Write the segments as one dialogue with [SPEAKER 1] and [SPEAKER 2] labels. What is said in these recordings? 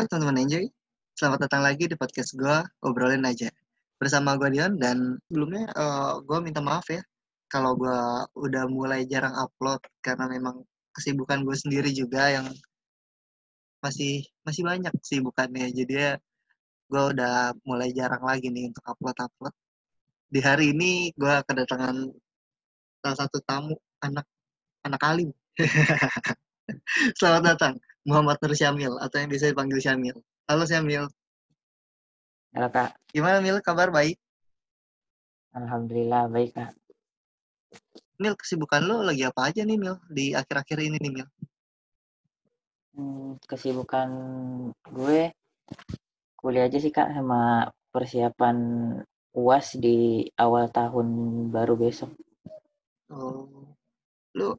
[SPEAKER 1] Halo teman-teman Enjoy, selamat datang lagi di podcast gue, Obrolin Aja. Bersama gue Dion, dan sebelumnya uh, gue minta maaf ya, kalau gue udah mulai jarang upload, karena memang kesibukan gue sendiri juga yang masih masih banyak kesibukannya, jadi ya gue udah mulai jarang lagi nih untuk upload-upload. Di hari ini gue kedatangan salah satu tamu, anak anak alim. Selamat datang, Muhammad Nur Syamil, atau yang bisa dipanggil Syamil. Halo Syamil.
[SPEAKER 2] Halo Kak.
[SPEAKER 1] Gimana Mil, kabar baik?
[SPEAKER 2] Alhamdulillah baik Kak.
[SPEAKER 1] Mil, kesibukan lo lagi apa aja nih Mil, di akhir-akhir ini nih Mil?
[SPEAKER 2] Hmm, kesibukan gue kuliah aja sih Kak, sama persiapan UAS di awal tahun baru besok.
[SPEAKER 1] Oh, lo,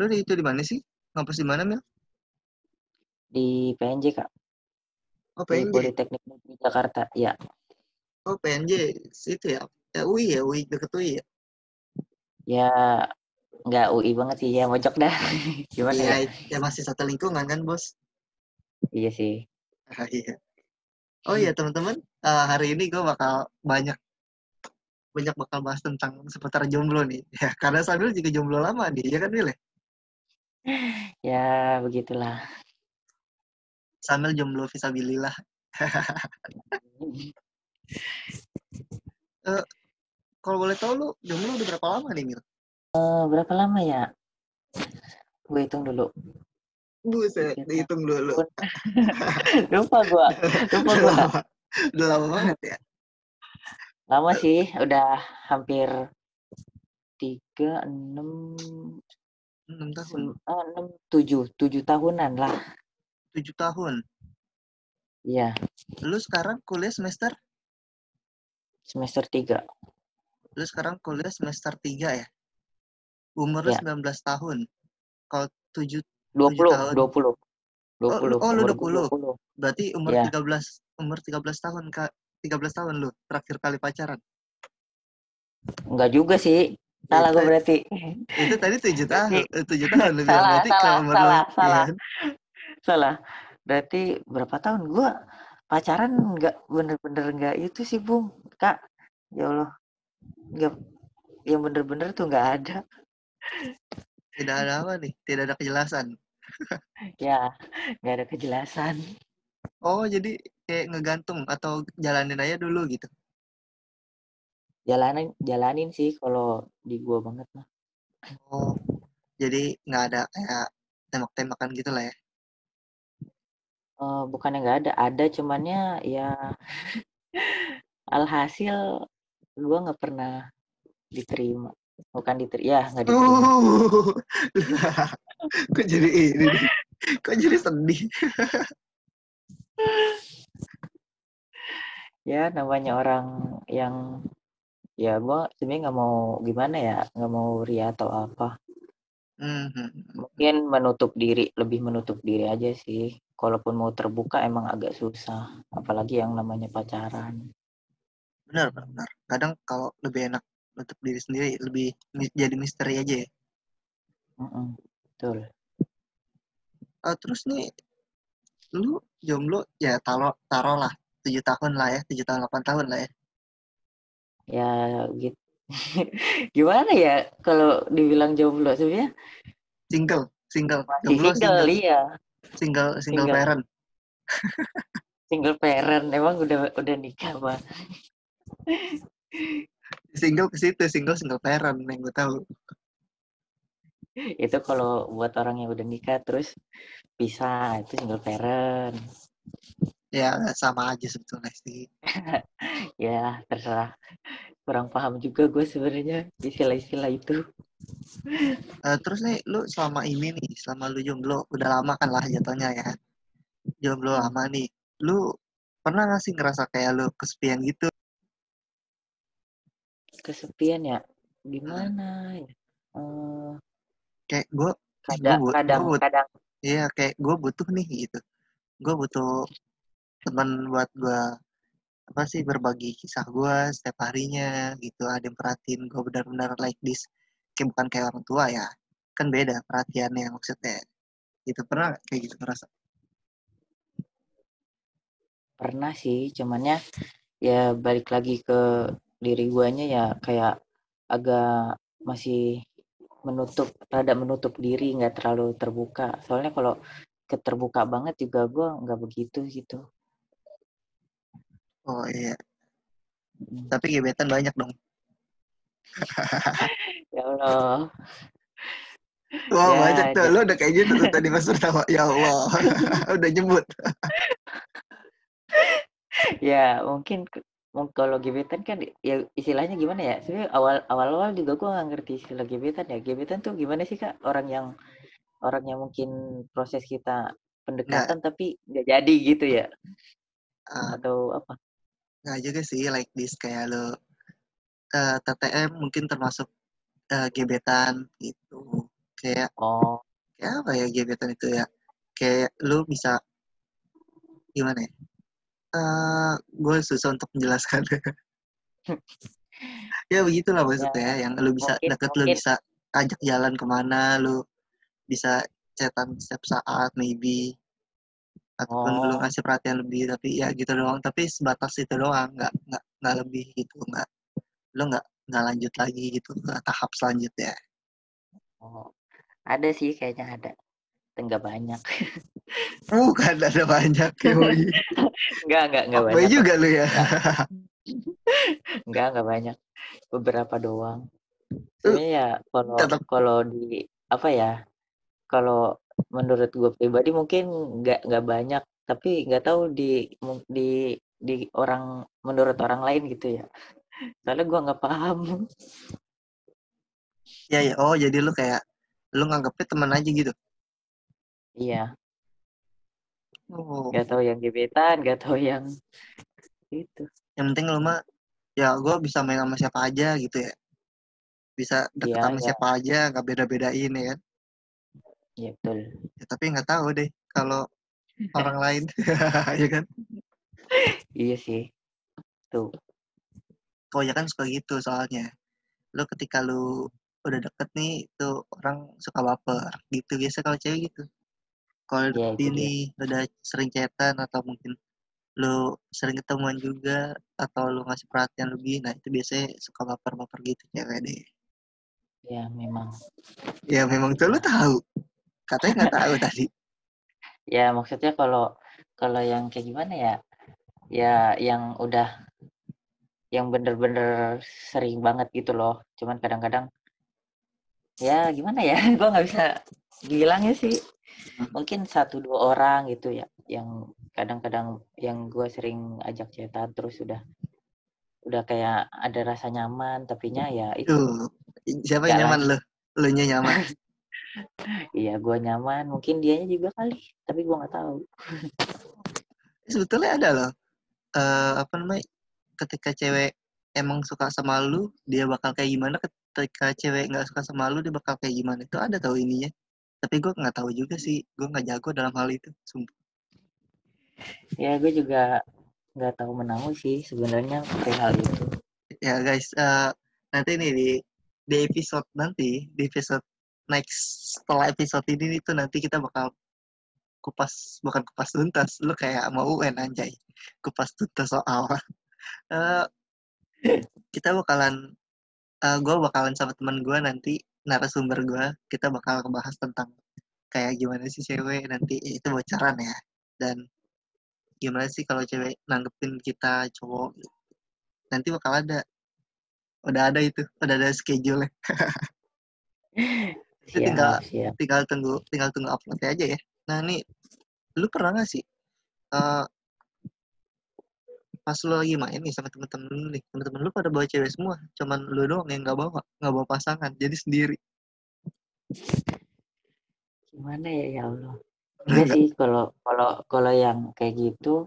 [SPEAKER 1] lo di itu di mana sih? Ngampus di mana Mil?
[SPEAKER 2] Di PNJ Kak.
[SPEAKER 1] Oh
[SPEAKER 2] Di
[SPEAKER 1] PNJ.
[SPEAKER 2] Politeknik Negeri Jakarta. Ya.
[SPEAKER 1] Oh PNJ, situ ya. Ya UI ya, UI deket UI ya.
[SPEAKER 2] Ya nggak UI banget sih ya mojok dah. Gimana ya?
[SPEAKER 1] Iya, ya masih satu lingkungan kan bos.
[SPEAKER 2] Iya sih.
[SPEAKER 1] Ah, iya. Oh iya teman-teman, eh, hari ini gue bakal banyak banyak bakal bahas tentang seputar jomblo nih. Ya, karena Sambil juga jomblo lama nih, ya kan Mil ya?
[SPEAKER 2] Ya begitulah.
[SPEAKER 1] Sambil jomblo visabilillah. Kalau boleh tahu lu jomblo udah berapa lama nih Mil?
[SPEAKER 2] Eh, berapa lama ya? Gue hitung dulu.
[SPEAKER 1] Buset,
[SPEAKER 2] Tiga
[SPEAKER 1] dihitung dulu.
[SPEAKER 2] Lupa gua. Lupa
[SPEAKER 1] Udah
[SPEAKER 2] gua.
[SPEAKER 1] Lama, udah lama banget ya.
[SPEAKER 2] Lama sih, udah hampir tiga, enam,
[SPEAKER 1] 6 tahun,
[SPEAKER 2] ah, enam tujuh tujuh tahunan lah
[SPEAKER 1] 7 tahun.
[SPEAKER 2] iya
[SPEAKER 1] Lu sekarang kuliah semester,
[SPEAKER 2] semester tiga
[SPEAKER 1] lu sekarang kuliah semester 3 ya? Umur lu
[SPEAKER 2] Ya.
[SPEAKER 1] 19 tahun. Kalau 7
[SPEAKER 2] dua
[SPEAKER 1] Tujuh
[SPEAKER 2] puluh
[SPEAKER 1] tahun.
[SPEAKER 2] dua puluh dua
[SPEAKER 1] Oh,
[SPEAKER 2] puluh
[SPEAKER 1] oh, lu
[SPEAKER 2] umur
[SPEAKER 1] 20.
[SPEAKER 2] gua 20
[SPEAKER 1] berarti umur
[SPEAKER 2] Iya.
[SPEAKER 1] 13 umur 13 tahun Kak. 13 tahun lu terakhir kali pacaran.
[SPEAKER 2] enggak juga sih salah gua berarti
[SPEAKER 1] Itu tadi 7 tahun, 7 tahun lu bilang.
[SPEAKER 2] Salah,
[SPEAKER 1] Berarti
[SPEAKER 2] salah, salah,
[SPEAKER 1] lu, iya
[SPEAKER 2] salah.
[SPEAKER 1] kan?
[SPEAKER 2] Salah berarti berapa tahun gua pacaran enggak bener-bener enggak itu sih bung kak ya allah enggak yang bener-bener tuh enggak ada
[SPEAKER 1] Tidak ada apa nih? Tidak ada kejelasan.
[SPEAKER 2] ya enggak ada kejelasan
[SPEAKER 1] Oh, jadi kayak ngegantung atau jalanin aja dulu gitu.
[SPEAKER 2] jalanin jalanin sih kalau di gua banget mah
[SPEAKER 1] Oh, jadi nggak ada kayak tembak-tembakan gitu lah ya.
[SPEAKER 2] Eh, bukannya nggak ada, ada cumannya ya alhasil gua nggak pernah diterima. Bukan diterima, ya nggak diterima.
[SPEAKER 1] Uh, kok jadi ini? Kok jadi sedih?
[SPEAKER 2] Ya namanya orang yang ya gua sebenarnya nggak mau gimana ya, nggak mau ria atau apa.
[SPEAKER 1] Mhm.
[SPEAKER 2] Mungkin menutup diri, lebih menutup diri aja sih. Kalaupun mau terbuka emang agak susah, apalagi yang namanya pacaran.
[SPEAKER 1] Benar, benar, benar. Kadang kalau lebih enak nutup diri sendiri, lebih jadi misteri aja ya.
[SPEAKER 2] Mm-mm, betul.
[SPEAKER 1] Eh, terus nih, lu jomblo ya taruh taruh lah 7 tahun lah ya, 7 tahun 8 tahun lah ya.
[SPEAKER 2] Ya gitu. Gimana ya kalau dibilang jomblo sebenarnya
[SPEAKER 1] Single, single,
[SPEAKER 2] masih
[SPEAKER 1] jomblo
[SPEAKER 2] single,
[SPEAKER 1] single,
[SPEAKER 2] iya.
[SPEAKER 1] Single, single
[SPEAKER 2] Single.
[SPEAKER 1] parent.
[SPEAKER 2] Single parent emang udah udah nikah mah.
[SPEAKER 1] Single ke situ, single single parent yang gue tahu.
[SPEAKER 2] Itu kalau buat orang yang udah nikah terus pisah itu single parent.
[SPEAKER 1] Ya sama aja sebetulnya sih.
[SPEAKER 2] Ya terserah. Kurang paham juga gue sebenarnya istilah-istilah itu.
[SPEAKER 1] Eh, terus nih, lu selama ini nih, selama lu jomblo, udah lama kan lah jatuhnya ya. Jomblo lama nih. Lu pernah gak sih ngerasa kayak lu kesepian gitu?
[SPEAKER 2] Kesepian ya. Gimana ya? Eh,
[SPEAKER 1] Kayak gue,
[SPEAKER 2] kadang
[SPEAKER 1] gua
[SPEAKER 2] kadang
[SPEAKER 1] gua
[SPEAKER 2] kadang
[SPEAKER 1] iya kayak gue butuh nih gitu. Gue butuh teman buat gue apa sih berbagi kisah gue setiap harinya gitu. Ada yang perhatiin gue benar-benar like this. Kayak bukan kayak orang tua ya. Kan beda perhatiannya maksudnya. Gitu pernah kayak gitu ngerasa?
[SPEAKER 2] pernah sih cumannya ya balik lagi ke diri guanya ya kayak agak masih menutup rada menutup diri nggak terlalu terbuka soalnya kalau keterbuka banget juga gue nggak begitu gitu
[SPEAKER 1] oh iya. Tapi gebetan banyak dong.
[SPEAKER 2] Ya Allah.
[SPEAKER 1] Wah
[SPEAKER 2] Ya,
[SPEAKER 1] banyak tuh, lu udah kayak gitu tuh tadi mas pertama. Ya Allah, udah nyebut.
[SPEAKER 2] ya mungkin kalau gebetan kan ya istilahnya gimana ya? Sebenarnya awal awal awal juga gue nggak ngerti istilah gebetan ya. Gebetan tuh gimana sih kak? Orang yang orang yang mungkin proses kita pendekatan tapi nggak jadi gitu ya?
[SPEAKER 1] Ah,
[SPEAKER 2] atau apa
[SPEAKER 1] nggak juga sih like this kayak lu eh, TTM mungkin termasuk eh, gebetan gitu. Kayak
[SPEAKER 2] oh
[SPEAKER 1] kayak apa ya gebetan itu ya? Kayak lu bisa gimana ya? Eh, gue susah untuk menjelaskan. ya begitulah maksudnya, yang lu bisa
[SPEAKER 2] mungkin-
[SPEAKER 1] deket, lu
[SPEAKER 2] mungkin.
[SPEAKER 1] bisa ajak jalan ke mana, lu bisa chatan setiap saat maybe ataupun
[SPEAKER 2] Oh.
[SPEAKER 1] ngasih perhatian lebih tapi ya gitu doang. Tapi sebatas itu doang nggak nggak nggak lebih gitu nggak lu nggak nggak lanjut lagi gitu ke tahap selanjutnya.
[SPEAKER 2] Oh ada sih kayaknya ada enggak banyak.
[SPEAKER 1] Bukan ada banyak yoi.
[SPEAKER 2] enggak enggak enggak
[SPEAKER 1] Fuckboy
[SPEAKER 2] banyak.
[SPEAKER 1] juga lu ya?
[SPEAKER 2] Enggak enggak banyak. Beberapa doang. Sebenarnya ya kalau kalau di apa ya kalau menurut gue pribadi mungkin nggak nggak banyak tapi nggak tahu di di di orang menurut orang lain gitu ya. Soalnya gue nggak paham.
[SPEAKER 1] Ya ya oh jadi lu kayak lu nganggapnya teman aja gitu?
[SPEAKER 2] Iya.
[SPEAKER 1] Oh.
[SPEAKER 2] Nggak tahu yang gebetan nggak tahu yang itu.
[SPEAKER 1] Yang penting lu mah ya gue bisa main sama siapa aja gitu ya. Bisa deket
[SPEAKER 2] Iya,
[SPEAKER 1] sama
[SPEAKER 2] iya.
[SPEAKER 1] siapa aja nggak beda bedain ya kan
[SPEAKER 2] ya betul.
[SPEAKER 1] Ya, tapi nggak tahu deh kalau orang lain. Ya kan?
[SPEAKER 2] Iya sih. Tuh.
[SPEAKER 1] Kebanyakan suka gitu soalnya. Lu ketika lu udah deket nih tuh orang suka baper. Gitu biasa kalau cewek gitu. Kalau
[SPEAKER 2] Iya, itu
[SPEAKER 1] ini udah sering chatan atau mungkin lu sering ketemuan juga atau lu ngasih perhatian lebih nah itu biasanya suka baper baper gitu cewek deh.
[SPEAKER 2] Ya memang.
[SPEAKER 1] Ya memang. Tuh lu tahu katanya nggak tahu tadi.
[SPEAKER 2] Ya maksudnya kalau kalau yang kayak gimana ya? Ya yang udah yang bener-bener sering banget gitu loh. Cuman kadang-kadang ya gimana ya? Gue nggak bisa bilangnya sih. Mungkin satu dua orang gitu ya yang kadang-kadang yang gue sering ajak chatan terus udah udah kayak ada rasa nyaman tapinya ya itu.
[SPEAKER 1] Siapa yang nyaman lu nya nyaman
[SPEAKER 2] iya gue nyaman. Mungkin dianya juga kali tapi gue nggak tahu.
[SPEAKER 1] Sebetulnya ada loh eh apa namanya ketika cewek emang suka sama lu dia bakal kayak gimana? Ketika cewek nggak suka sama lu dia bakal kayak gimana? Itu ada tahu ininya. Tapi gue nggak tahu juga sih gue nggak jago dalam hal itu sumpah.
[SPEAKER 2] Ya gue juga nggak tahu menahu sih sebenarnya perihal itu.
[SPEAKER 1] Ya guys eh, nanti nih di di episode nanti di episode next setelah episode ini itu nanti kita bakal kupas bukan kupas tuntas lu kayak mau UN anjay. Kupas tuntas soal. Eh, kita bakalan eh gue bakalan sama teman gue nanti narasumber gue kita bakal ngebahas tentang kayak gimana sih cewek nanti itu bocoran ya. Dan gimana sih kalau cewek nanggepin kita cowok? Nanti bakal ada. Udah ada itu udah ada schedule Itu tinggal-
[SPEAKER 2] siap
[SPEAKER 1] tinggal tunggu tinggal tunggu uploadnya aja ya. Nah nih lu pernah gak sih eh pas lu lagi main nih sama temen-temen lu nih temen-temen lu pada bawa cewek semua cuman lu doang yang nggak bawa nggak bawa pasangan jadi sendiri?
[SPEAKER 2] Gimana ya ya Allah? Enggak sih kalau kalau kalau yang kayak gitu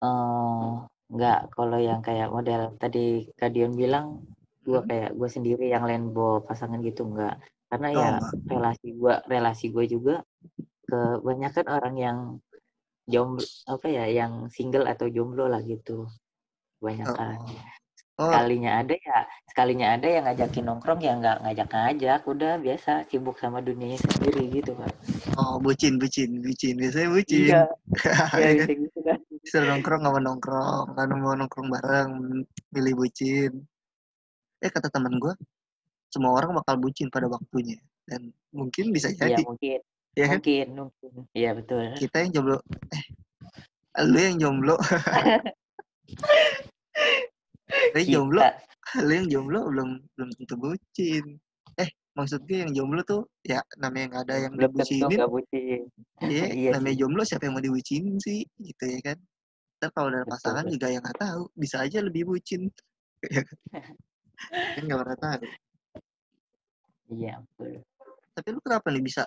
[SPEAKER 2] eh enggak kalau yang kayak model tadi Kadion bilang gua
[SPEAKER 1] Hmm.
[SPEAKER 2] kayak gue sendiri yang lain bawa pasangan gitu enggak karena
[SPEAKER 1] Oh,
[SPEAKER 2] ya relasi gua relasi gue juga kebanyakan orang yang jomblo apa ya yang single atau jomblo lah gitu. Kebanyakan
[SPEAKER 1] oh.
[SPEAKER 2] Sekalinya ada ya sekalinya ada yang ngajakin nongkrong ya nggak ngajak ngajak udah biasa sibuk sama dunianya sendiri gitu kan
[SPEAKER 1] oh bucin bucin bucin biasanya bucin.
[SPEAKER 2] Iya.
[SPEAKER 1] Ya
[SPEAKER 2] ya
[SPEAKER 1] kan?
[SPEAKER 2] bisa gitu kan
[SPEAKER 1] nongkrong nggak mau nongkrong kan mau nongkrong bareng milih bucin. Eh kata teman gue semua orang bakal bucin pada waktunya dan mungkin bisa
[SPEAKER 2] Iya
[SPEAKER 1] jadi
[SPEAKER 2] mungkin,
[SPEAKER 1] ya kan
[SPEAKER 2] mungkin, mungkin. Iya betul.
[SPEAKER 1] kita yang jomblo eh lu yang jomblo lu yang jomblo lu yang jomblo belum belum tentu bucin eh maksud gue yang jomblo tuh ya namanya nggak ada yang
[SPEAKER 2] belum
[SPEAKER 1] dibucinin
[SPEAKER 2] bucin.
[SPEAKER 1] Iya,
[SPEAKER 2] Iya
[SPEAKER 1] namanya
[SPEAKER 2] sih.
[SPEAKER 1] jomblo siapa yang mau dibucinin sih, gitu ya kan. Ntar kalau ada
[SPEAKER 2] Betul,
[SPEAKER 1] pasangan
[SPEAKER 2] betul.
[SPEAKER 1] juga yang nggak tahu, bisa aja lebih bucin. Kan Kan nggak pernah tahu.
[SPEAKER 2] Iya betul.
[SPEAKER 1] Tapi lu kenapa nih bisa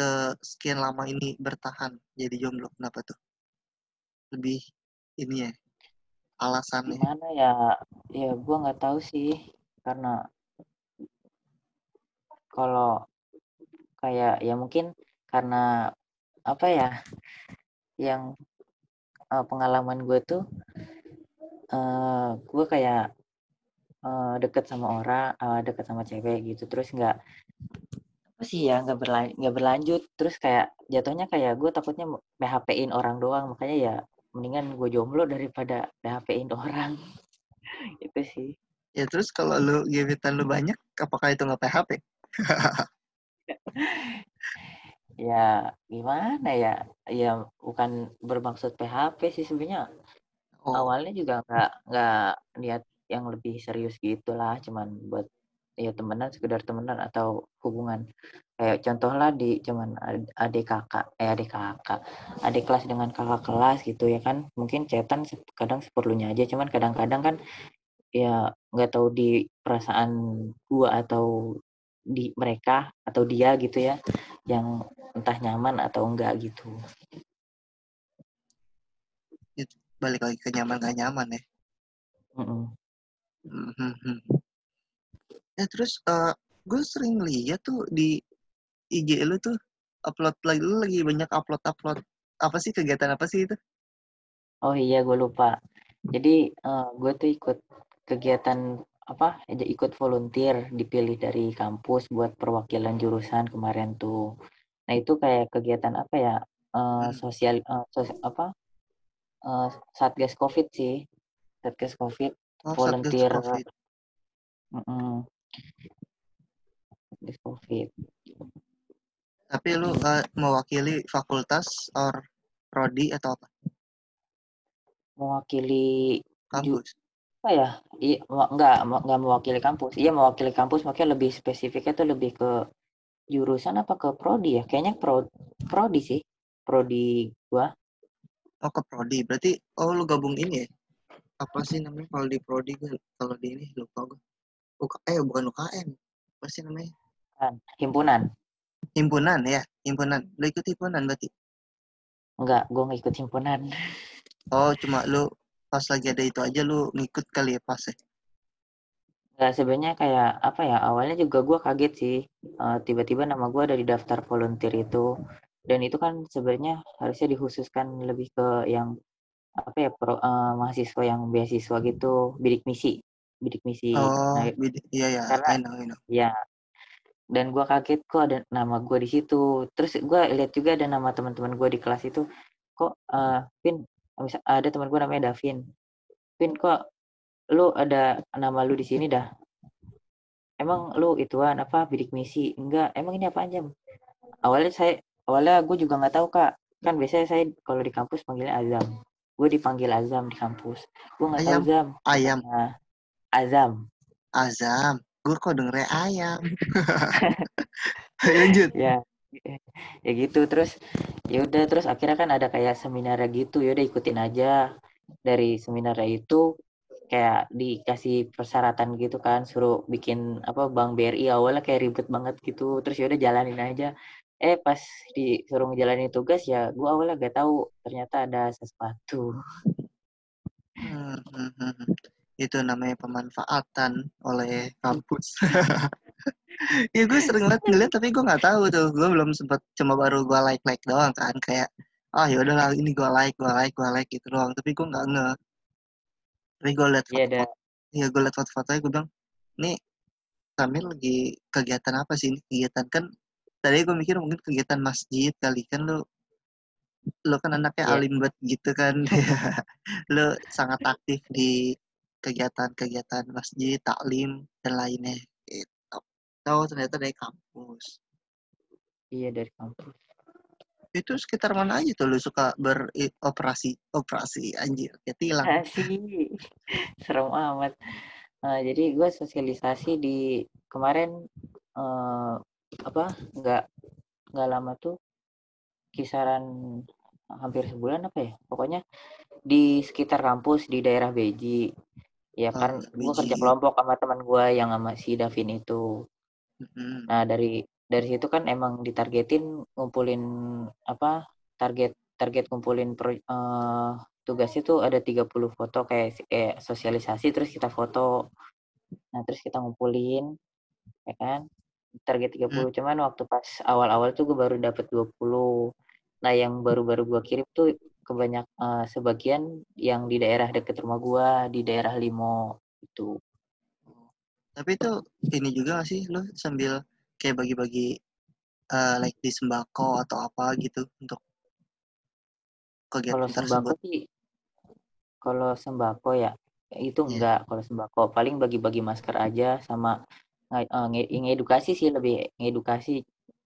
[SPEAKER 1] eh, sekian lama ini bertahan jadi jomblo? Kenapa tuh? Lebih ini ya, alasannya.
[SPEAKER 2] Gimana ya? Ya gua nggak tahu sih karena kalau kayak ya mungkin karena apa ya yang eh, pengalaman gue tuh eh gue kayak eh, deket sama orang eh, deket sama cewek gitu. Terus nggak apa sih ya nggak berlanjut nggak berlanjut. Terus kayak jatuhnya kayak gue takutnya PHP-in orang doang. Makanya ya mendingan gue jomblo daripada PHP-in orang. Itu sih.
[SPEAKER 1] Ya terus kalau lu gebetan lu banyak, apakah itu nggak PHP?
[SPEAKER 2] ya gimana ya? Ya bukan bermaksud PHP sih sebenarnya.
[SPEAKER 1] Oh,
[SPEAKER 2] awalnya juga nggak nggak niat yang lebih serius gitulah cuman buat ya temenan sekedar temenan atau hubungan kayak contoh lah di cuman ad- adik kakak eh adik kakak adik kelas dengan kakak kelas gitu ya kan mungkin chatan se- kadang seperlunya aja cuman kadang-kadang kan ya nggak tahu di perasaan gua atau di mereka atau dia gitu ya yang entah nyaman atau enggak gitu
[SPEAKER 1] balik lagi ke nyaman nggak nyaman ya.
[SPEAKER 2] Mm-mm.
[SPEAKER 1] Mhm. Ya terus eh gue sering lihat tuh di IG lu tuh upload lagi lu lagi banyak upload upload apa sih kegiatan apa sih itu?
[SPEAKER 2] Oh iya, gue lupa. Jadi eh, gue tuh ikut kegiatan apa? aja Ikut volunteer dipilih dari kampus buat perwakilan jurusan kemarin tuh. Nah itu kayak kegiatan apa ya? Eh,
[SPEAKER 1] Hmm.
[SPEAKER 2] sosial eh, sos- apa? Eh, Satgas COVID sih. Satgas COVID
[SPEAKER 1] Oh,
[SPEAKER 2] volunteer.
[SPEAKER 1] Covid.
[SPEAKER 2] Mm-mm. Satgas COVID.
[SPEAKER 1] Tapi lu eh, mewakili fakultas or prodi atau apa?
[SPEAKER 2] Mewakili
[SPEAKER 1] Kampus.
[SPEAKER 2] apa ya? Iya, enggak, enggak mewakili kampus. Iya mewakili kampus, makanya lebih spesifiknya tuh lebih ke jurusan apa ke prodi ya? Kayaknya pro prodi sih. Prodi gua.
[SPEAKER 1] Oh, ke prodi. Berarti oh lu gabung ini ya? Apa sih namanya kalau di prodi gue kalau di ini lupa gue. UK, eh bukan UKM. Apa sih namanya?
[SPEAKER 2] Himpunan.
[SPEAKER 1] Himpunan ya, himpunan. Lu ikut himpunan berarti.
[SPEAKER 2] Enggak, gua nggak ikut himpunan.
[SPEAKER 1] Oh, cuma lu pas lagi ada itu aja lu ngikut kali ya pas ya.
[SPEAKER 2] Enggak, sebenarnya kayak apa ya? Awalnya juga gua kaget sih. Eh, tiba-tiba nama gua ada di daftar volunteer itu. Dan itu kan sebenarnya harusnya dikhususkan lebih ke yang apa ya? Pro, eh, mahasiswa yang beasiswa gitu, bidik misi, bidik misi.
[SPEAKER 1] Oh,
[SPEAKER 2] Nah,
[SPEAKER 1] bid- iya ya,
[SPEAKER 2] karena
[SPEAKER 1] I know, I know.
[SPEAKER 2] ya dan gua kaget kok ada nama gua di situ. Terus gua lihat juga ada nama teman-teman gua di kelas itu. Kok eh Vin, ada teman gua namanya Davin. Vin kok lu ada nama lu di sini dah. Emang lu ituan apa bidik misi? Enggak, emang ini apa aja? Awalnya saya awalnya gue juga nggak tahu kak. Kan biasanya saya kalau di kampus panggilnya Azam. Gue dipanggil Azam di kampus. Gue nggak tahu
[SPEAKER 1] Ayam,
[SPEAKER 2] Zam.
[SPEAKER 1] ayam,
[SPEAKER 2] Nah, Azam.
[SPEAKER 1] azam. Gue kok dengernya ayam. Lanjut.
[SPEAKER 2] Ya, ya gitu terus ya udah terus akhirnya kan ada kayak seminar gitu ya udah ikutin aja dari seminarnya itu kayak dikasih persyaratan gitu kan suruh bikin apa Bank BRI awalnya kayak ribet banget gitu terus ya udah jalanin aja eh pas disuruh ngejalanin tugas ya gua awalnya gak tahu ternyata ada sesuatu
[SPEAKER 1] Hmm, hmm, hmm, hmm. Itu namanya pemanfaatan oleh kampus. ya gue sering banget ngeliat tapi gue nggak tahu tuh. Gue belum sempet cuma baru gue like like doang kan kayak ah ya udahlah ini gue like gue like gue like gitu doang. Tapi gue nggak nge. Tapi gue liat
[SPEAKER 2] Iya
[SPEAKER 1] foto-foto. Iya gue liat foto-fotonya gue bilang nih Samir lagi kegiatan apa sih ini kegiatan kan tadi gue mikir mungkin kegiatan masjid kali kan lu lo kan anaknya
[SPEAKER 2] Iya.
[SPEAKER 1] alim banget gitu kan. lo sangat aktif di kegiatan-kegiatan masjid, taklim, dan lainnya. Gitu. Tahu ternyata dari kampus.
[SPEAKER 2] Iya dari kampus.
[SPEAKER 1] Itu sekitar mana aja tuh lo suka beroperasi operasi anjir tilang.
[SPEAKER 2] Asih. Serem amat. Nah, jadi gue sosialisasi di kemarin eh, apa nggak nggak lama tuh kisaran hampir sebulan apa ya pokoknya di sekitar kampus di daerah Beji. Ya
[SPEAKER 1] Oh,
[SPEAKER 2] kan gue kerja kelompok sama teman gue yang sama si Davin itu.
[SPEAKER 1] Mm-mm.
[SPEAKER 2] nah dari dari situ kan emang ditargetin ngumpulin apa target target ngumpulin pro, eh, tugasnya tuh ada 30 foto kayak kayak sosialisasi terus kita foto. Nah terus kita ngumpulin ya kan target 30 cuman waktu pas awal-awal tuh gue baru dapet 20 nah yang baru-baru gue kirim tuh kebanyak eh, sebagian yang di daerah deket rumah gue di daerah Limo itu
[SPEAKER 1] Tapi itu ini juga gak sih lo sambil kayak bagi-bagi eh, like di sembako atau apa gitu untuk
[SPEAKER 2] kalau
[SPEAKER 1] kegiatan
[SPEAKER 2] sembako
[SPEAKER 1] tersebut.
[SPEAKER 2] sih kalau sembako ya itu
[SPEAKER 1] Iya.
[SPEAKER 2] enggak kalau sembako. Paling bagi-bagi masker aja sama nge- eh, nge- ngedukasi sih lebih ngedukasi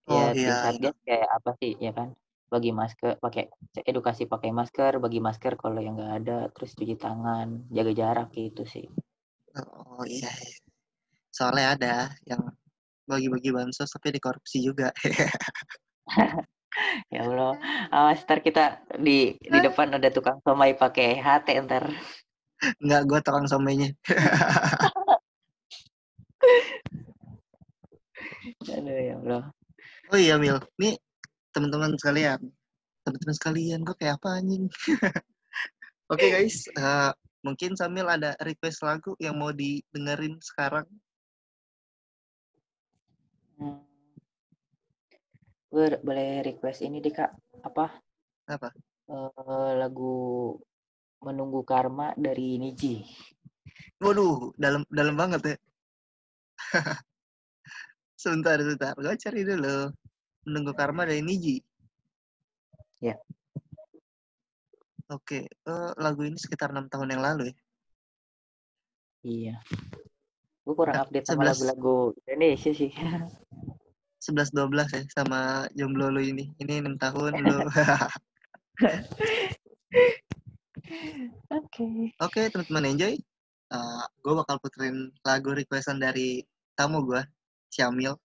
[SPEAKER 1] Oh
[SPEAKER 2] ya
[SPEAKER 1] iya,
[SPEAKER 2] satgas kayak apa sih ya kan bagi masker pakai edukasi pakai masker bagi masker kalau yang nggak ada terus cuci tangan jaga jarak gitu sih
[SPEAKER 1] Oh iya. iya. Soalnya ada yang bagi-bagi bansos tapi dikorupsi juga.
[SPEAKER 2] ya Allah awas ntar kita di di depan ada tukang somai pakai HT ntar
[SPEAKER 1] Enggak, gue tukang somainya.
[SPEAKER 2] aduh ya Allah
[SPEAKER 1] Oh iya Mil, nih teman-teman sekalian, teman-teman sekalian, gue kayak apa anjing? Oke guys, eh, mungkin Samil ada request lagu yang mau didengerin sekarang.
[SPEAKER 2] Hmm. gue boleh request ini deh kak apa
[SPEAKER 1] Apa?
[SPEAKER 2] Eh, lagu menunggu karma dari Niji
[SPEAKER 1] Waduh, dalam dalam banget ya. sebentar, sebentar, gue cari dulu. Menunggu karma dari Niji.
[SPEAKER 2] Ya.
[SPEAKER 1] Oke, eh, lagu ini sekitar enam tahun yang lalu ya.
[SPEAKER 2] iya gue kurang
[SPEAKER 1] Nah,
[SPEAKER 2] update sama
[SPEAKER 1] 11.
[SPEAKER 2] lagu-lagu Indonesia sih
[SPEAKER 1] 11-12 ya sama jomblo lu ini. Ini enam tahun lu.
[SPEAKER 2] oke
[SPEAKER 1] Oke, teman-teman enjoy. gue bakal puterin lagu requestan dari tamu gue, Syamil.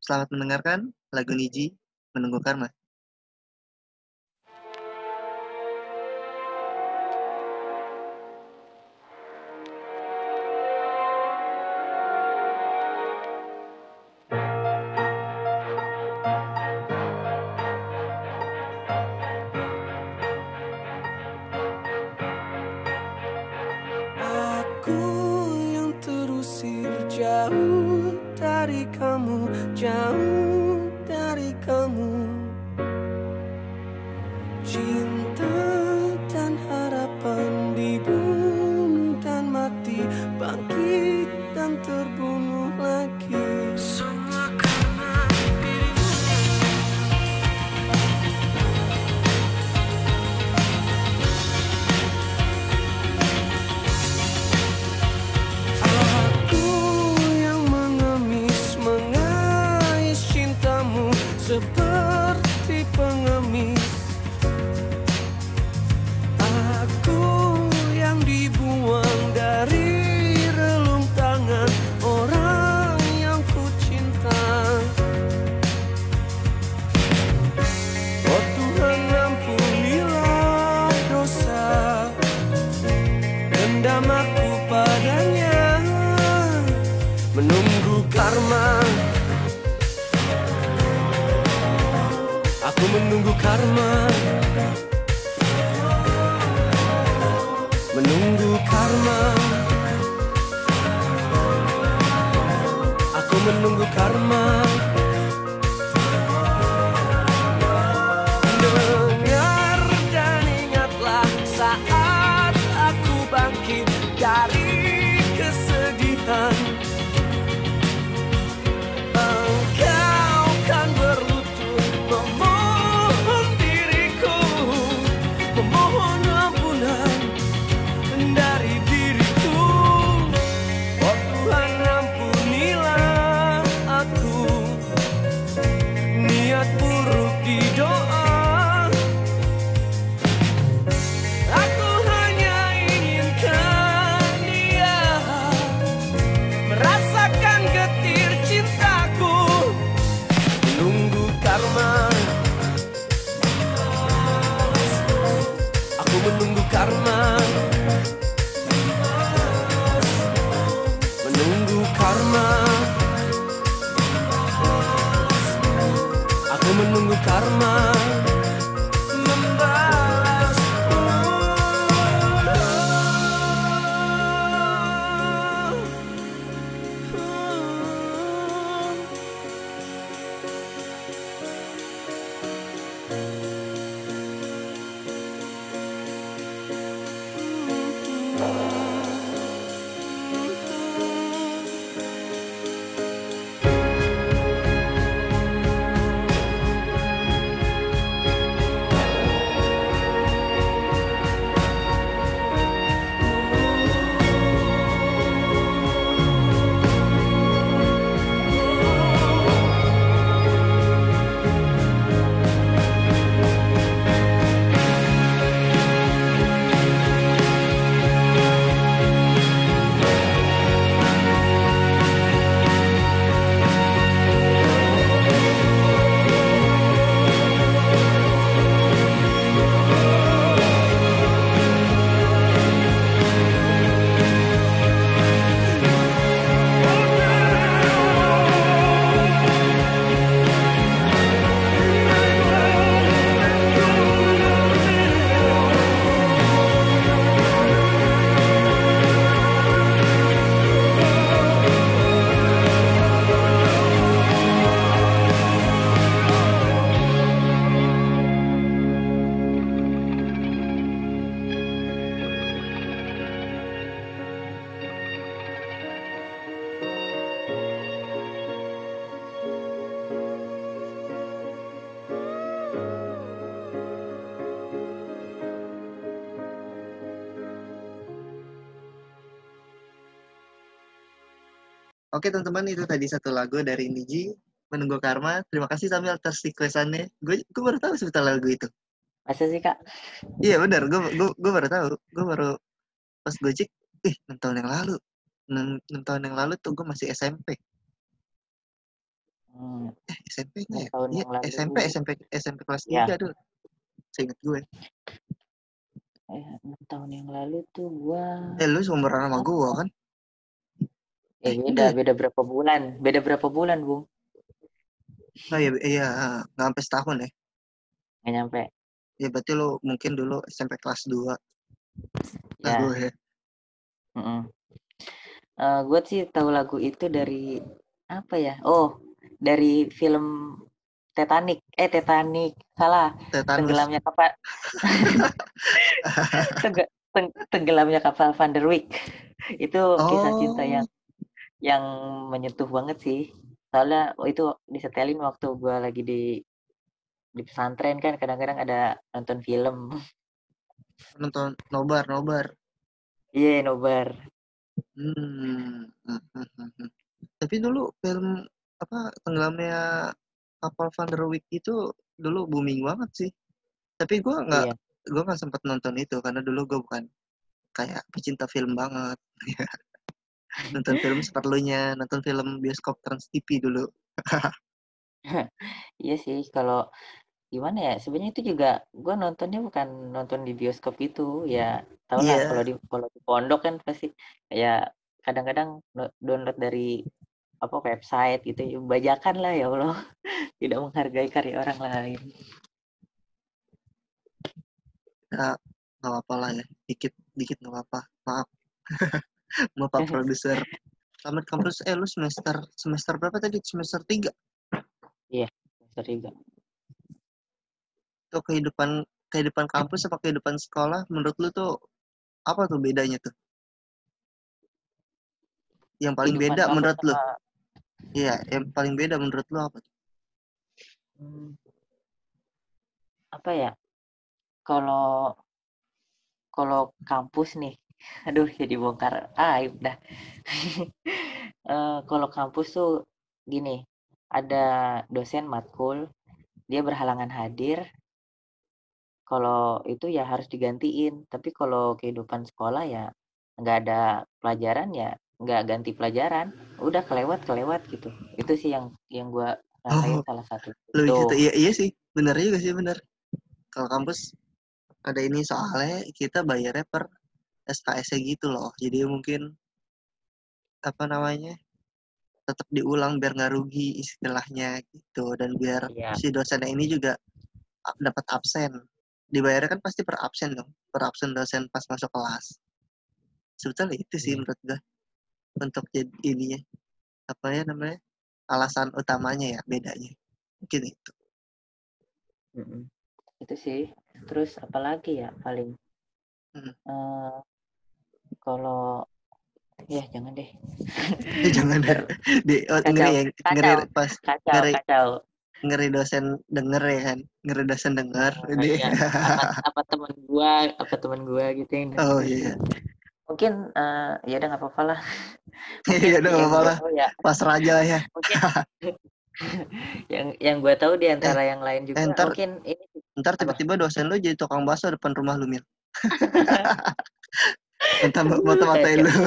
[SPEAKER 1] Selamat mendengarkan lagu Niji, Menunggu Karma.
[SPEAKER 3] Aku jauh dari kamu, jauh karma. Menunggu karma. Aku menunggu karma
[SPEAKER 1] Oke teman-teman itu tadi satu lagu dari Niji Menunggu Karma. Terima kasih Samil atas requestannya. Gue gue baru tahu sebetulnya lagu itu.
[SPEAKER 2] Masa sih kak?
[SPEAKER 1] Iya benar, gue gue gue baru tahu. Gue baru pas gue cek, ih enam tahun yang lalu. Enam enam tahun yang lalu tuh gue masih SMP.
[SPEAKER 2] Hmm,
[SPEAKER 1] Eh SMP nggak ya? Iya. SMP SMP SMP kelas
[SPEAKER 2] Ya.
[SPEAKER 1] 3 dulu. Seingat gue.
[SPEAKER 2] Eh, enam tahun yang lalu tuh gua
[SPEAKER 1] Eh lu seumuran sama gue kan?
[SPEAKER 2] Eh
[SPEAKER 1] Eh,
[SPEAKER 2] beda beda berapa bulan. Beda berapa bulan bung
[SPEAKER 1] Oh iya iya nggak sampai setahun ya.
[SPEAKER 2] nggak nyampe.
[SPEAKER 1] Ya berarti lu mungkin dulu SMP kelas 2. Nah
[SPEAKER 2] ya
[SPEAKER 1] gue ya.
[SPEAKER 2] mm gue sih tahu lagu itu dari apa ya? Oh dari film Titanic. Eh Titanic. Salah.
[SPEAKER 1] Tetanus.
[SPEAKER 2] tenggelamnya kapal. Tengge- teng- tenggelamnya kapal Van der Wijk itu kisah cinta yang
[SPEAKER 1] Oh.
[SPEAKER 2] Yang menyentuh banget sih soalnya itu disetelin waktu gua lagi di di pesantren kan kadang-kadang ada nonton film
[SPEAKER 1] nonton nobar nobar.
[SPEAKER 2] iya nobar
[SPEAKER 1] Hmm. Tapi dulu film apa tenggelamnya kapal Van der Wijk itu dulu booming banget sih. Tapi gue nggak
[SPEAKER 2] iya
[SPEAKER 1] gue nggak sempat nonton itu karena dulu gue bukan kayak pecinta film banget. nonton film seperlunya, nonton film bioskop Trans TV dulu.
[SPEAKER 2] iya sih kalau gimana ya sebenarnya itu juga gua nontonnya bukan nonton di bioskop itu ya tau lah
[SPEAKER 1] Iya.
[SPEAKER 2] kalau di kalau di pondok kan pasti ya kadang-kadang download dari apa website gitu ya bajakan lah ya Allah tidak menghargai karya orang lain
[SPEAKER 1] Ya nggak apa lah ya, dikit dikit nggak apa. Maaf, maaf Pak produser. Selamat kampus. Eh lu semester semester berapa tadi? Semester 3
[SPEAKER 2] Semester tiga.
[SPEAKER 1] tuh kehidupan kehidupan kampus apa kehidupan sekolah menurut lu tuh apa tuh bedanya tuh? Yang paling
[SPEAKER 2] Kehidupan
[SPEAKER 1] beda menurut lu?
[SPEAKER 2] sama-
[SPEAKER 1] Iya, yang paling beda menurut lu apa tuh?
[SPEAKER 2] Hmm, apa ya kalau kalau kampus nih aduh jadi bongkar aib dah Eh, kalau kampus tuh gini ada dosen matkul dia berhalangan hadir kalau itu ya harus digantiin tapi kalau kehidupan sekolah ya nggak ada pelajaran ya nggak ganti pelajaran udah kelewat kelewat gitu itu sih yang yang gua rasain
[SPEAKER 1] Oh,
[SPEAKER 2] salah satu itu
[SPEAKER 1] gitu. Iya, iya sih. Benar juga sih, benar. Kalau kampus ada ini soalnya kita bayarnya per SKS gitu loh jadi mungkin apa namanya tetap diulang biar nggak rugi istilahnya gitu dan biar
[SPEAKER 2] Iya.
[SPEAKER 1] si dosennya ini juga dapat absen dibayarnya kan pasti per absen dong per absen dosen pas masuk kelas sebetulnya itu sih
[SPEAKER 2] Iya.
[SPEAKER 1] menurut gue untuk jadi ininya apa ya namanya alasan utamanya ya bedanya mungkin itu
[SPEAKER 2] Mm-mm. Itu sih. Terus apalagi ya paling
[SPEAKER 1] Hmm.
[SPEAKER 2] eh, kalau ya jangan deh.
[SPEAKER 1] Eh, jangan
[SPEAKER 2] Ntar
[SPEAKER 1] di oh,
[SPEAKER 2] Kacau,
[SPEAKER 1] ngeri ya
[SPEAKER 2] kacau.
[SPEAKER 1] ngeri pas
[SPEAKER 2] kacau
[SPEAKER 1] Ngeri.
[SPEAKER 2] kacau.
[SPEAKER 1] ngeri dosen denger ya kan ngeri dosen denger
[SPEAKER 2] Oh,
[SPEAKER 1] Dia-
[SPEAKER 2] iya. Apa, apa teman gua, apa teman gua gitu yang
[SPEAKER 1] oh iya
[SPEAKER 2] Mungkin eh, ya udah nggak apa-apa lah.
[SPEAKER 1] iya udah
[SPEAKER 2] yang
[SPEAKER 1] apa
[SPEAKER 2] gua
[SPEAKER 1] lah
[SPEAKER 2] tahu ya
[SPEAKER 1] pasrah aja lah ya
[SPEAKER 2] mungkin yang yang gue tahu di antara yang lain juga
[SPEAKER 1] eh, ntar-
[SPEAKER 2] mungkin ini
[SPEAKER 1] ntar tiba-tiba dosen lu jadi tukang bakso depan rumah lu mil Entah mata-matain lu.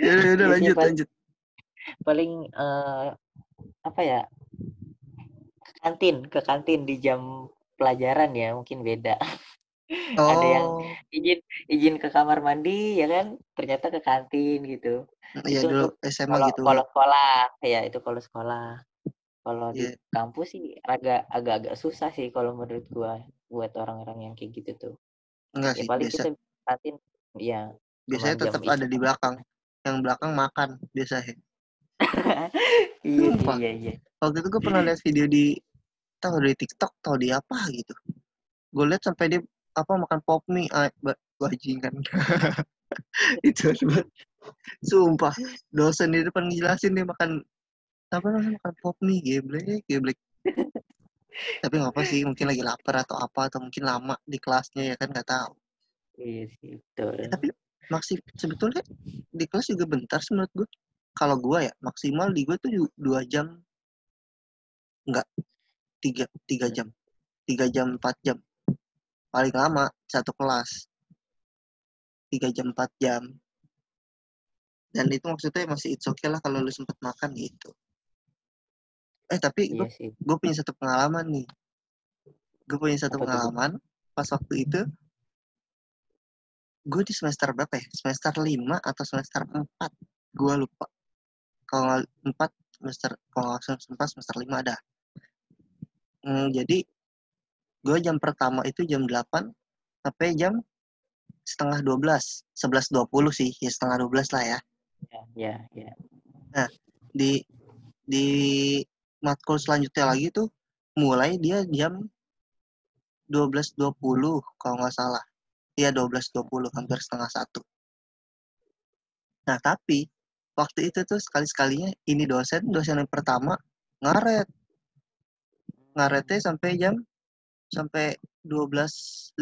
[SPEAKER 1] ya udah, udah
[SPEAKER 2] Iya
[SPEAKER 1] lanjut
[SPEAKER 2] Pak.
[SPEAKER 1] lanjut.
[SPEAKER 2] paling eh, apa ya kantin ke kantin di jam pelajaran ya mungkin beda.
[SPEAKER 1] Oh
[SPEAKER 2] Ada yang izin izin ke kamar mandi ya kan? Ternyata ke kantin gitu.
[SPEAKER 1] Iya
[SPEAKER 2] itu
[SPEAKER 1] dulu SMA
[SPEAKER 2] kalau
[SPEAKER 1] gitu.
[SPEAKER 2] kalau sekolah ya itu kalau sekolah. Kalau di
[SPEAKER 1] Iya.
[SPEAKER 2] kampus sih agak agak-agak susah sih kalau menurut gua buat orang-orang yang kayak gitu tuh.
[SPEAKER 1] Enggak
[SPEAKER 2] ya
[SPEAKER 1] sih
[SPEAKER 2] paling
[SPEAKER 1] biasa
[SPEAKER 2] kita kantin ya
[SPEAKER 1] biasanya tetap ada di belakang yang belakang makan biasanya.
[SPEAKER 2] Iya iya iya.
[SPEAKER 1] Waktu itu gue pernah lihat video di tahu di TikTok tahu di apa gitu. Gue lihat sampai dia apa makan pop mie ah, ba- bajingan itu sumpah dosen di depan ngejelasin dia makan apa namanya makan pop mie geblek geblek tapi nggak apa sih mungkin lagi lapar atau apa atau mungkin lama di kelasnya ya kan nggak tahu.
[SPEAKER 2] Iya sih betul.
[SPEAKER 1] Eh, tapi maksib sebetulnya di kelas juga bentar sih menurut gue kalau gue ya maksimal di gue tuh dua jam. Enggak tiga tiga jam. Tiga jam empat jam. Paling lama satu kelas. Tiga jam empat jam. Dan itu maksudnya masih it's okay lah kalau lu sempet makan gitu eh tapi gue
[SPEAKER 2] iya
[SPEAKER 1] gue punya satu pengalaman nih. Gue punya satu
[SPEAKER 2] Apa
[SPEAKER 1] pengalaman pas waktu itu gue di semester berapa ya? Semester lima atau semester empat? Gue lupa. Kalau nggak empat semester kalau nggak semester empat semester lima ada. Hmm, jadi gue jam pertama itu jam 8 sampai jam setengah 12 11.20 sih ya setengah 12 lah ya.
[SPEAKER 2] Ya ya ya.
[SPEAKER 1] Di di matkul selanjutnya lagi tuh mulai dia jam 12.20 kalau nggak salah. Iya 12.20 hampir setengah satu. Nah tapi waktu itu tuh sekali-sekalinya ini dosen dosen yang pertama ngaret ngaretnya sampai jam sampai 12.15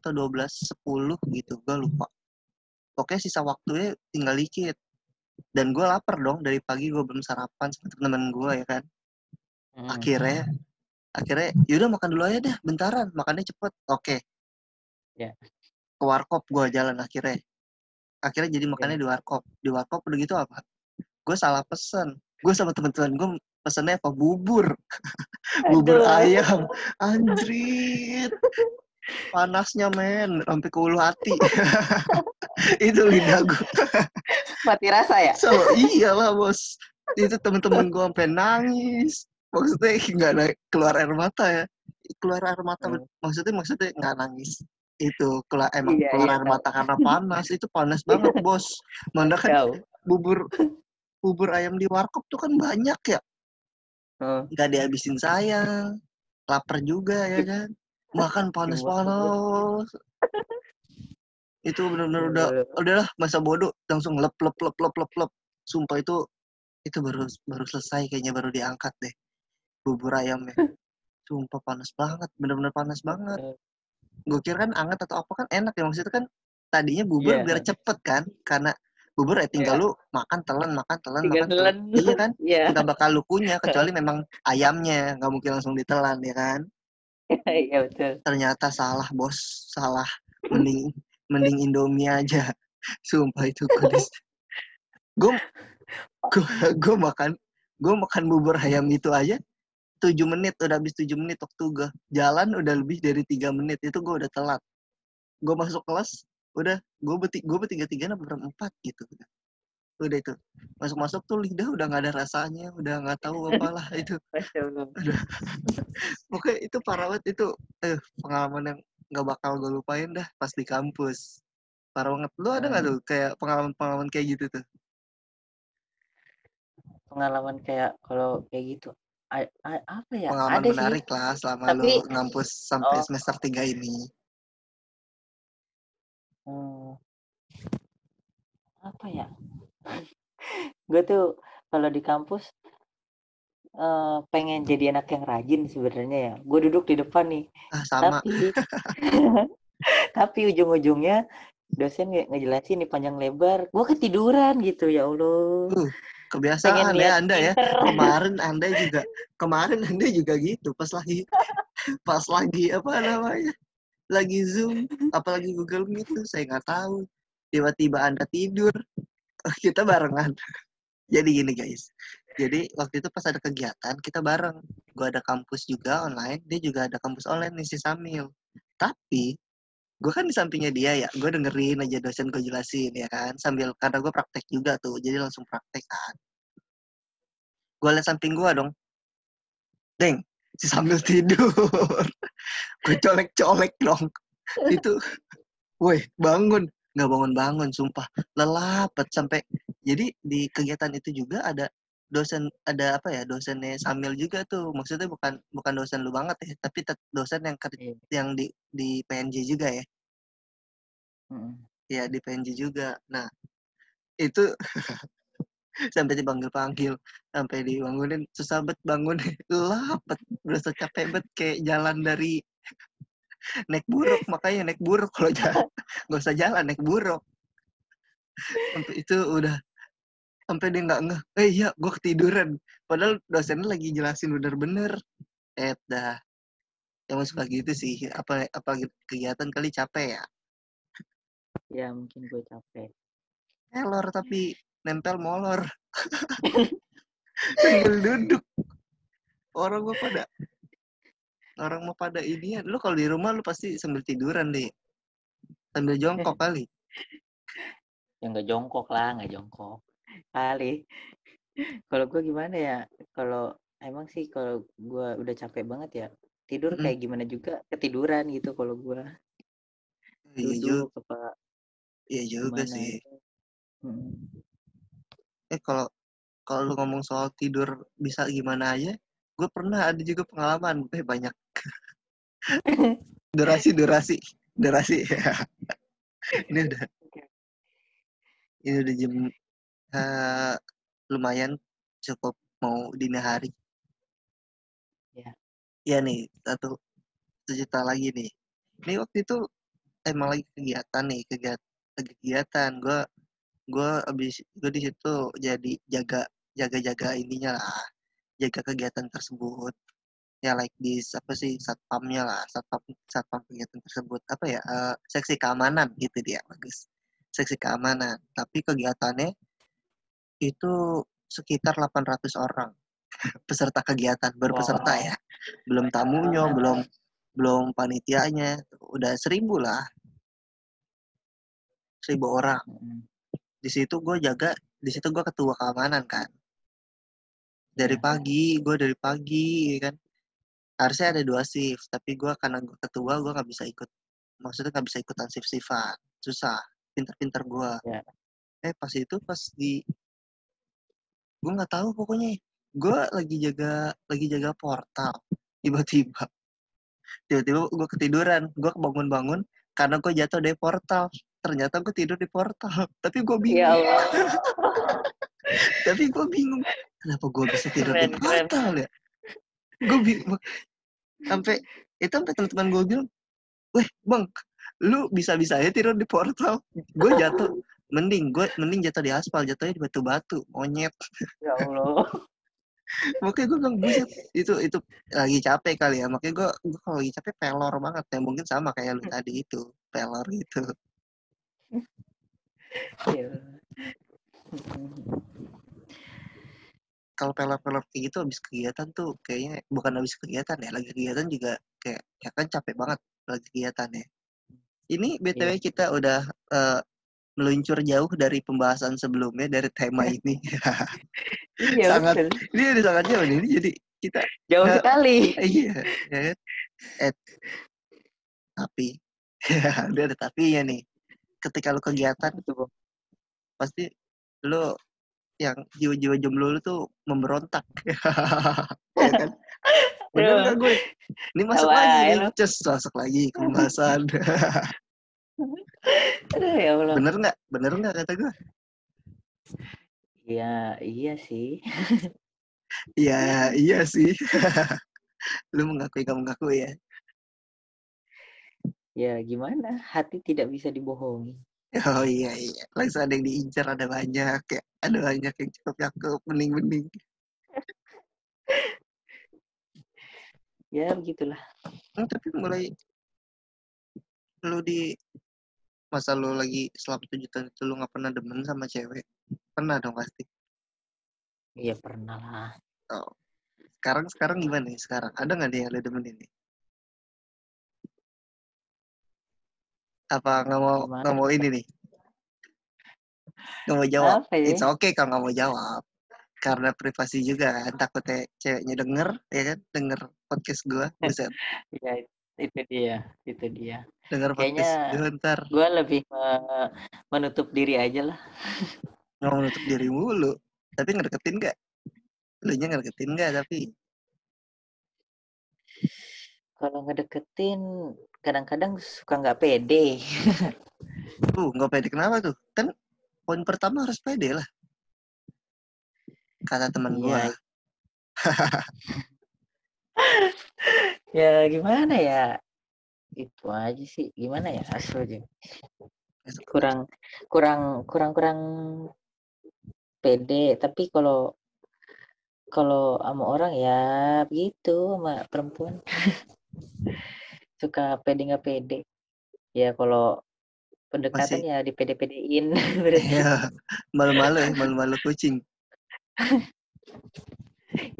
[SPEAKER 1] atau 12.10 gitu gue lupa. Pokoknya sisa waktunya tinggal dikit dan gue lapar dong dari pagi gue belum sarapan sama temen gue ya kan
[SPEAKER 2] Hmm.
[SPEAKER 1] akhirnya akhirnya yaudah makan dulu aja deh bentaran makannya cepet. Oke.
[SPEAKER 2] Ya.
[SPEAKER 1] ke warkop gue jalan akhirnya. Akhirnya jadi makannya di warkop. Di warkop udah gitu apa? Gue salah pesen. Gue sama teman-teman gue pesennya apa? Bubur. Bubur
[SPEAKER 2] Aduh.
[SPEAKER 1] ayam. Anjrit. Panasnya men sampai ke ulu hati. Itu lidah gue
[SPEAKER 2] mati rasa ya?
[SPEAKER 1] So iyalah bos. Itu temen-temen gue sampai nangis maksudnya nggak ada keluar air mata ya. Keluar air mata
[SPEAKER 2] Hmm.
[SPEAKER 1] maksudnya maksudnya nggak nangis. Itu keluar emang
[SPEAKER 2] Iya,
[SPEAKER 1] keluar
[SPEAKER 2] iya,
[SPEAKER 1] air
[SPEAKER 2] tahu.
[SPEAKER 1] mata karena panas. Itu panas banget bos. Mana kan
[SPEAKER 2] jauh.
[SPEAKER 1] bubur bubur ayam di warkop tuh kan banyak ya.
[SPEAKER 2] Hmm.
[SPEAKER 1] nggak dihabisin sayang. Lapar juga ya kan? Makan panas-panas itu benar-benar udah udahlah masa bodoh. Langsung lep lep lep lep lep lep. Sumpah itu itu baru baru selesai kayaknya baru diangkat deh bubur ayamnya sumpah panas banget bener-bener panas banget. Gue kira kan anget atau apa kan enak ya maksudnya kan tadinya bubur
[SPEAKER 2] Iya.
[SPEAKER 1] biar cepet kan karena bubur ya tinggal lu makan telan makan telan
[SPEAKER 2] Tinggal
[SPEAKER 1] makan telan.
[SPEAKER 2] telan.
[SPEAKER 1] iya kan?
[SPEAKER 2] Iya.
[SPEAKER 1] nggak bakal lu kunyah kecuali memang ayamnya nggak mungkin langsung ditelan ya kan?
[SPEAKER 2] Iya betul.
[SPEAKER 1] ternyata salah bos. Salah. Mending mending Indomie aja. Sumpah itu gue gue gue makan gue makan bubur ayam itu aja 7 menit udah habis 7 menit waktu gue jalan udah lebih dari tiga menit itu gue udah telat gue masuk kelas udah gue beti gue bertiga tiga apa berempat gitu udah itu masuk masuk tuh lidah udah nggak ada rasanya udah nggak tahu apalah itu. Oke itu parah banget itu eh pengalaman yang nggak bakal gue lupain dah pas di kampus parah banget lu ada nggak
[SPEAKER 2] Hmm.
[SPEAKER 1] tuh kayak pengalaman pengalaman kayak gitu tuh
[SPEAKER 2] Pengalaman kayak kalau kayak gitu. Apa ya?
[SPEAKER 1] pengalaman
[SPEAKER 2] Ada sih.
[SPEAKER 1] menarik lah selama
[SPEAKER 2] Tapi-
[SPEAKER 1] lu ngampus sampai
[SPEAKER 2] Oh.
[SPEAKER 1] semester 3 ini
[SPEAKER 2] Hmm. Apa ya? Gue tuh kalau di kampus eh, pengen jadi anak yang rajin sebenarnya ya. Gue duduk di depan nih,
[SPEAKER 1] ah sama
[SPEAKER 2] tapi tapi ujung-ujungnya dosen nge- ngejelasin nih panjang lebar, gue ketiduran gitu ya Allah.
[SPEAKER 1] Uh, kebiasaan ya anda ya. kemarin anda juga kemarin anda juga gitu pas lagi pas lagi apa namanya lagi zoom apalagi Google Meet tuh saya nggak tahu tiba-tiba anda tidur kita barengan. Jadi gini guys jadi waktu itu pas ada kegiatan kita bareng. Gua ada kampus juga online dia juga ada kampus online nih si Samil. Tapi gue kan di sampingnya dia ya gue dengerin aja dosen gue jelasin ya kan? Sambil karena gue praktek juga tuh jadi langsung praktek kan. Gue liat samping gue dong. Deng si sambil tidur. Gue colek-colek dong. Itu woi bangun. Nggak bangun-bangun sumpah. Lelapet sampai jadi di kegiatan itu juga ada dosen ada apa ya dosennya Samil juga tuh. Maksudnya bukan bukan dosen lu banget ya tapi dosen yang ker-
[SPEAKER 2] Iya.
[SPEAKER 1] yang di di PNJ juga ya.
[SPEAKER 2] Mm-mm.
[SPEAKER 1] ya di PNJ juga. Nah itu sampai dipanggil-panggil sampai dibangunin susah bet bangun. Lapet berasa capek bet kayak jalan dari naik buruk makanya naik buruk kalau jalan. Nggak usah jalan naik buruk. Sampai itu udah sampai dia nggak ngeh eh iya gue ketiduran padahal dosennya lagi jelasin bener-bener eh dah yang suka gitu sih apa apa kegiatan kali capek ya
[SPEAKER 2] Ya mungkin gue capek.
[SPEAKER 1] Elor tapi nempel molor. Sambil duduk. Orang mau pada orang mau pada ini ya. Lu kalau di rumah lu pasti sambil tiduran deh. Sambil jongkok kali.
[SPEAKER 2] Ya nggak jongkok lah, nggak jongkok. Kali. Kalau gue gimana ya? Kalau emang sih kalau gue udah capek banget ya, tidur
[SPEAKER 1] Mm-mm.
[SPEAKER 2] kayak gimana juga ketiduran gitu kalau gue
[SPEAKER 1] Iya juga,
[SPEAKER 2] apa
[SPEAKER 1] iya juga sih.
[SPEAKER 2] gitu.
[SPEAKER 1] Eh kalau kalau lu ngomong soal tidur bisa gimana aja, gue pernah ada juga pengalaman. Eh banyak. durasi durasi durasi. ini udah ini udah jam eh, lumayan cukup mau dini hari.
[SPEAKER 2] Ya.
[SPEAKER 1] Iya nih satu cerita lagi nih. Ini waktu itu emang lagi kegiatan nih kegiatan kegiatan gue gue abis gue di situ jadi jaga jaga jaga ininya lah jaga kegiatan tersebut ya like di apa sih satpamnya lah satpam satpam kegiatan tersebut apa ya eh, seksi keamanan gitu dia bagus seksi keamanan tapi kegiatannya itu sekitar 800 orang peserta kegiatan baru peserta
[SPEAKER 2] Wow.
[SPEAKER 1] ya. Belum tamunya belum belum panitianya udah seribu lah. Seribu orang. Di situ gue jaga di situ gue ketua keamanan kan. Dari
[SPEAKER 2] Ya.
[SPEAKER 1] pagi gue dari pagi ya kan. Harusnya ada dua shift tapi gue karena gue ketua gue nggak bisa ikut maksudnya nggak bisa ikutan shift shiftan susah pinter-pinter gue
[SPEAKER 2] Ya.
[SPEAKER 1] eh pas itu pas di gue nggak tahu pokoknya. Gue lagi jaga lagi jaga portal. Tiba-tiba. Tiba-tiba gue ketiduran. Gue bangun-bangun karena gue jatuh dari portal. Ternyata gue tidur di portal. Tapi gue bingung.
[SPEAKER 2] Ya Allah.
[SPEAKER 1] tapi gue bingung kenapa gue bisa tidur
[SPEAKER 2] Keren,
[SPEAKER 1] di
[SPEAKER 2] keren.
[SPEAKER 1] portal ya? Gue bingung sampai itu sampai teman-teman gue bilang weh bang lu bisa-bisa aja tidur di portal. Gue jatuh mending gue mending jatuh di aspal jatuhnya di batu-batu monyet
[SPEAKER 2] Ya Allah.
[SPEAKER 1] makanya gue bilang buset itu itu lagi capek kali ya makanya gue gue kalau lagi capek pelor banget ya mungkin sama kayak lu tadi itu pelor gitu
[SPEAKER 2] Ya.
[SPEAKER 1] kalau pelor-pelor kayak gitu habis kegiatan tuh kayaknya bukan habis kegiatan ya lagi kegiatan juga kayak ya kan capek banget lagi kegiatan ya ini btw
[SPEAKER 2] Iya.
[SPEAKER 1] kita udah eh, meluncur jauh dari pembahasan sebelumnya dari tema ini
[SPEAKER 2] Iya
[SPEAKER 1] Sangat.
[SPEAKER 2] betul.
[SPEAKER 1] ini udah sangat jauh ini jadi kita
[SPEAKER 2] Jauh
[SPEAKER 1] Nggak-
[SPEAKER 2] sekali.
[SPEAKER 1] iya ya kan? eh tapi udah ada tapinya nih ketika lu kegiatan
[SPEAKER 2] Bang.
[SPEAKER 1] pasti lu yang jiwa-jiwa jomblo lu tuh memberontak ya kan bener gak gue ini masuk
[SPEAKER 2] Tahu
[SPEAKER 1] lagi nih cus masuk lagi ke pembahasan
[SPEAKER 2] Aduh ya Allah.
[SPEAKER 1] bener nggak bener nggak kata gue
[SPEAKER 2] Iya, iya sih.
[SPEAKER 1] iya iya sih lu mengakui kamu mengakui ya
[SPEAKER 2] Ya gimana? Hati tidak bisa dibohongi.
[SPEAKER 1] oh iya iya langsung ada yang diincar ada banyak ya ada banyak yang cukup cakep bening bening
[SPEAKER 2] Ya begitulah.
[SPEAKER 1] Hmm, tapi mulai lu di masa lu lagi selama tujuh tahun itu lu nggak pernah demen sama cewek? Pernah dong pasti.
[SPEAKER 2] Iya pernah lah.
[SPEAKER 1] sekarang sekarang gimana nih sekarang? Ada nggak nih yang lu demenin nih? Apa nggak mau nggak mau ini nih? Nggak mau jawab.
[SPEAKER 2] Apa ya?
[SPEAKER 1] it's okay kalau nggak mau jawab. Karena privasi juga kan takutnya ceweknya denger ya kan? Denger podcast gua buset.
[SPEAKER 2] Ya itu dia, itu dia.
[SPEAKER 1] podcast
[SPEAKER 2] Kayaknya-
[SPEAKER 1] gua ntar
[SPEAKER 2] Gue lebih me- menutup diri aja lah.
[SPEAKER 1] nggak mau nutup diri mulu tapi ngedeketin nggak lu nya ngedeketin nggak tapi
[SPEAKER 2] Kalau ngedeketin kadang-kadang suka nggak pede.
[SPEAKER 1] tuh nggak pede kenapa tuh kan poin pertama harus pede lah kata teman
[SPEAKER 2] Iya. ya gimana ya? Itu aja sih. Gimana ya? Asal aja. Kurang kurang kurang kurang pede. Tapi kalau kalau sama orang ya begitu sama perempuan suka pede nggak pede. Ya kalau pendekatan
[SPEAKER 1] Masih-
[SPEAKER 2] ya dipede-pedein berarti.
[SPEAKER 1] ya malu-malu ya malu-malu kucing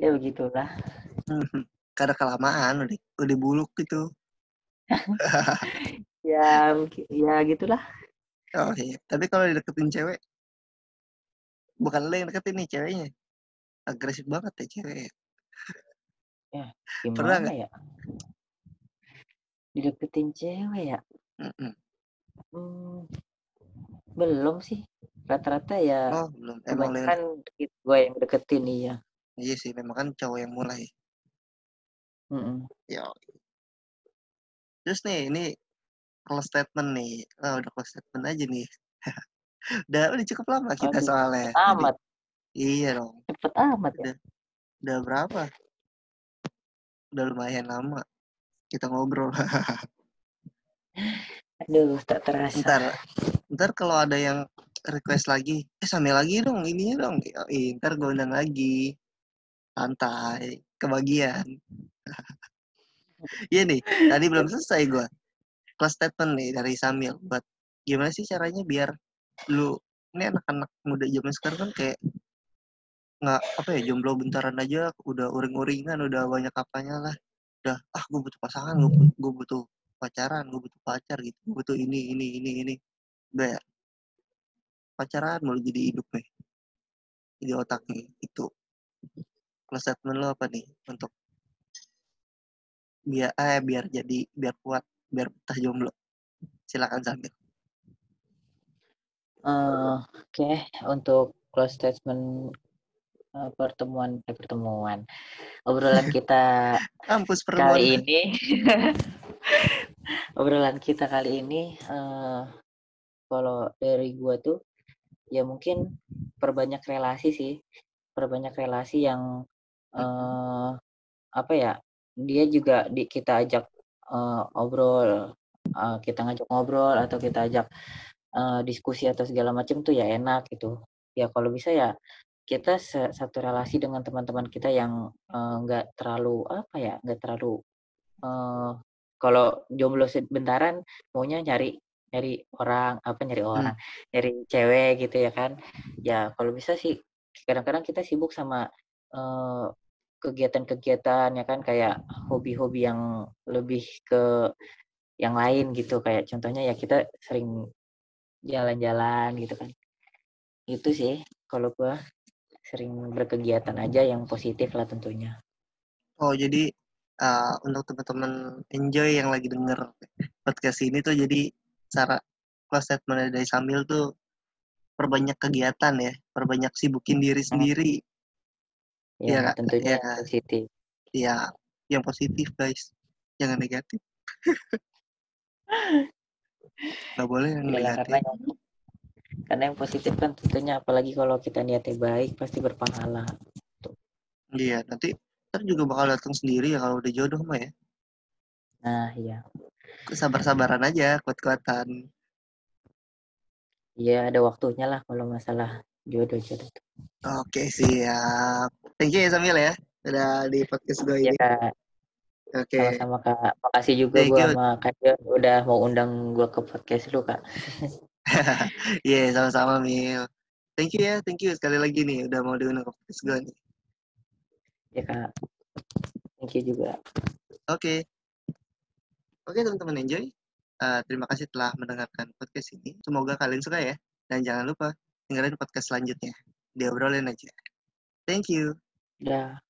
[SPEAKER 2] ya begitulah.
[SPEAKER 1] Karena kelamaan udah udah buluk gitu
[SPEAKER 2] Ya ya gitulah.
[SPEAKER 1] oh iya tapi kalau dideketin cewek bukan lo yang deketin nih ceweknya agresif banget ya cewek Pernah
[SPEAKER 2] Gimana ya? Dideketin cewek ya? Hmm, belum sih. Rata-rata ya
[SPEAKER 1] oh belum emang
[SPEAKER 2] kebanyakan gue yang deketin iya.
[SPEAKER 1] iya sih memang kan cowok yang mulai
[SPEAKER 2] Mm-mm.
[SPEAKER 1] ya terus nih ini close statement nih. Oh, udah close statement aja nih. Udah udah cukup lama kita
[SPEAKER 2] Waduh,
[SPEAKER 1] soalnya.
[SPEAKER 2] cepet amat,
[SPEAKER 1] iya dong.
[SPEAKER 2] Cepet amat ya.
[SPEAKER 1] udah berapa? Udah lumayan lama kita ngobrol.
[SPEAKER 2] Aduh, tak terasa.
[SPEAKER 1] ntar ntar kalau ada yang request lagi eh sambil lagi dong ininya dong. Ih, ntar gue undang lagi. Santai kebagian iya nih tadi belum selesai gue kelas statement nih dari Samil buat gimana sih caranya biar lu ini anak-anak muda zaman sekarang kan kayak nggak apa ya jomblo bentaran aja udah uring-uringan udah banyak apanya lah. Udah ah gue butuh pasangan gue butuh pacaran gue butuh pacar gitu gue butuh ini ini ini ini. Udah ya? Pacaran mau jadi hidup nih jadi otaknya itu kelas statement lo apa nih untuk biar eh biar jadi biar kuat biar betah jomblo. Silakan sambil
[SPEAKER 2] Eh, Oke, untuk close statement eh, pertemuan eh pertemuan obrolan kita
[SPEAKER 1] kampus
[SPEAKER 2] kali ini. Obrolan kita kali ini eh kalau dari gua tuh ya mungkin perbanyak relasi sih. Perbanyak relasi yang eh apa ya dia juga di kita ajak eh, obrol eh, kita ngajak ngobrol atau kita ajak eh, diskusi atau segala macam tuh ya enak gitu. Ya kalau bisa ya kita se- satu relasi dengan teman-teman kita yang nggak terlalu apa ya nggak terlalu eh kalau jomblo sebentaran maunya nyari nyari orang apa nyari orang nyari cewek gitu ya kan. Ya kalau bisa sih kadang-kadang kita sibuk sama kegiatan-kegiatan ya kan kayak hobi-hobi yang lebih ke yang lain gitu. Kayak contohnya ya kita sering jalan-jalan gitu kan. Itu sih kalau gua sering berkegiatan aja yang positif lah tentunya.
[SPEAKER 1] Oh, jadi uh, untuk teman-teman enjoy yang lagi denger podcast ini tuh jadi cara close statement dari Sambil tuh perbanyak kegiatan ya, perbanyak sibukin diri sendiri. Iya,
[SPEAKER 2] ya
[SPEAKER 1] Kak.
[SPEAKER 2] tentunya yang positif
[SPEAKER 1] Ya, yang positif guys, jangan negatif. Gak boleh yang
[SPEAKER 2] Iyalah,
[SPEAKER 1] negatif.
[SPEAKER 2] karena yang karena yang positif kan tentunya apalagi kalau kita niatnya baik pasti berpahala
[SPEAKER 1] Iya, nanti ntar juga bakal datang sendiri ya kalau udah jodoh mah ya.
[SPEAKER 2] nah iya
[SPEAKER 1] Sabar-sabaran aja, kuat-kuatan.
[SPEAKER 2] iya ada waktunya lah kalau masalah jodoh jodoh
[SPEAKER 1] Oke, siap. Thank you ya Samil ya, udah di podcast gue
[SPEAKER 2] ya
[SPEAKER 1] ini.
[SPEAKER 2] kak
[SPEAKER 1] Oke,
[SPEAKER 2] sama-sama kak makasih juga
[SPEAKER 1] you.
[SPEAKER 2] sama kak Dion udah mau undang gua ke podcast lu kak
[SPEAKER 1] iya sama-sama Mil. Thank you ya, thank you sekali lagi nih udah mau diundang ke podcast gue nih.
[SPEAKER 2] ya kak thank you juga
[SPEAKER 1] Oke. Oke teman-teman enjoy. Eh, terima kasih telah mendengarkan podcast ini. Semoga kalian suka ya. Dan jangan lupa dengerin podcast selanjutnya. Diobrolin aja. Thank you.
[SPEAKER 2] Ya. Yeah.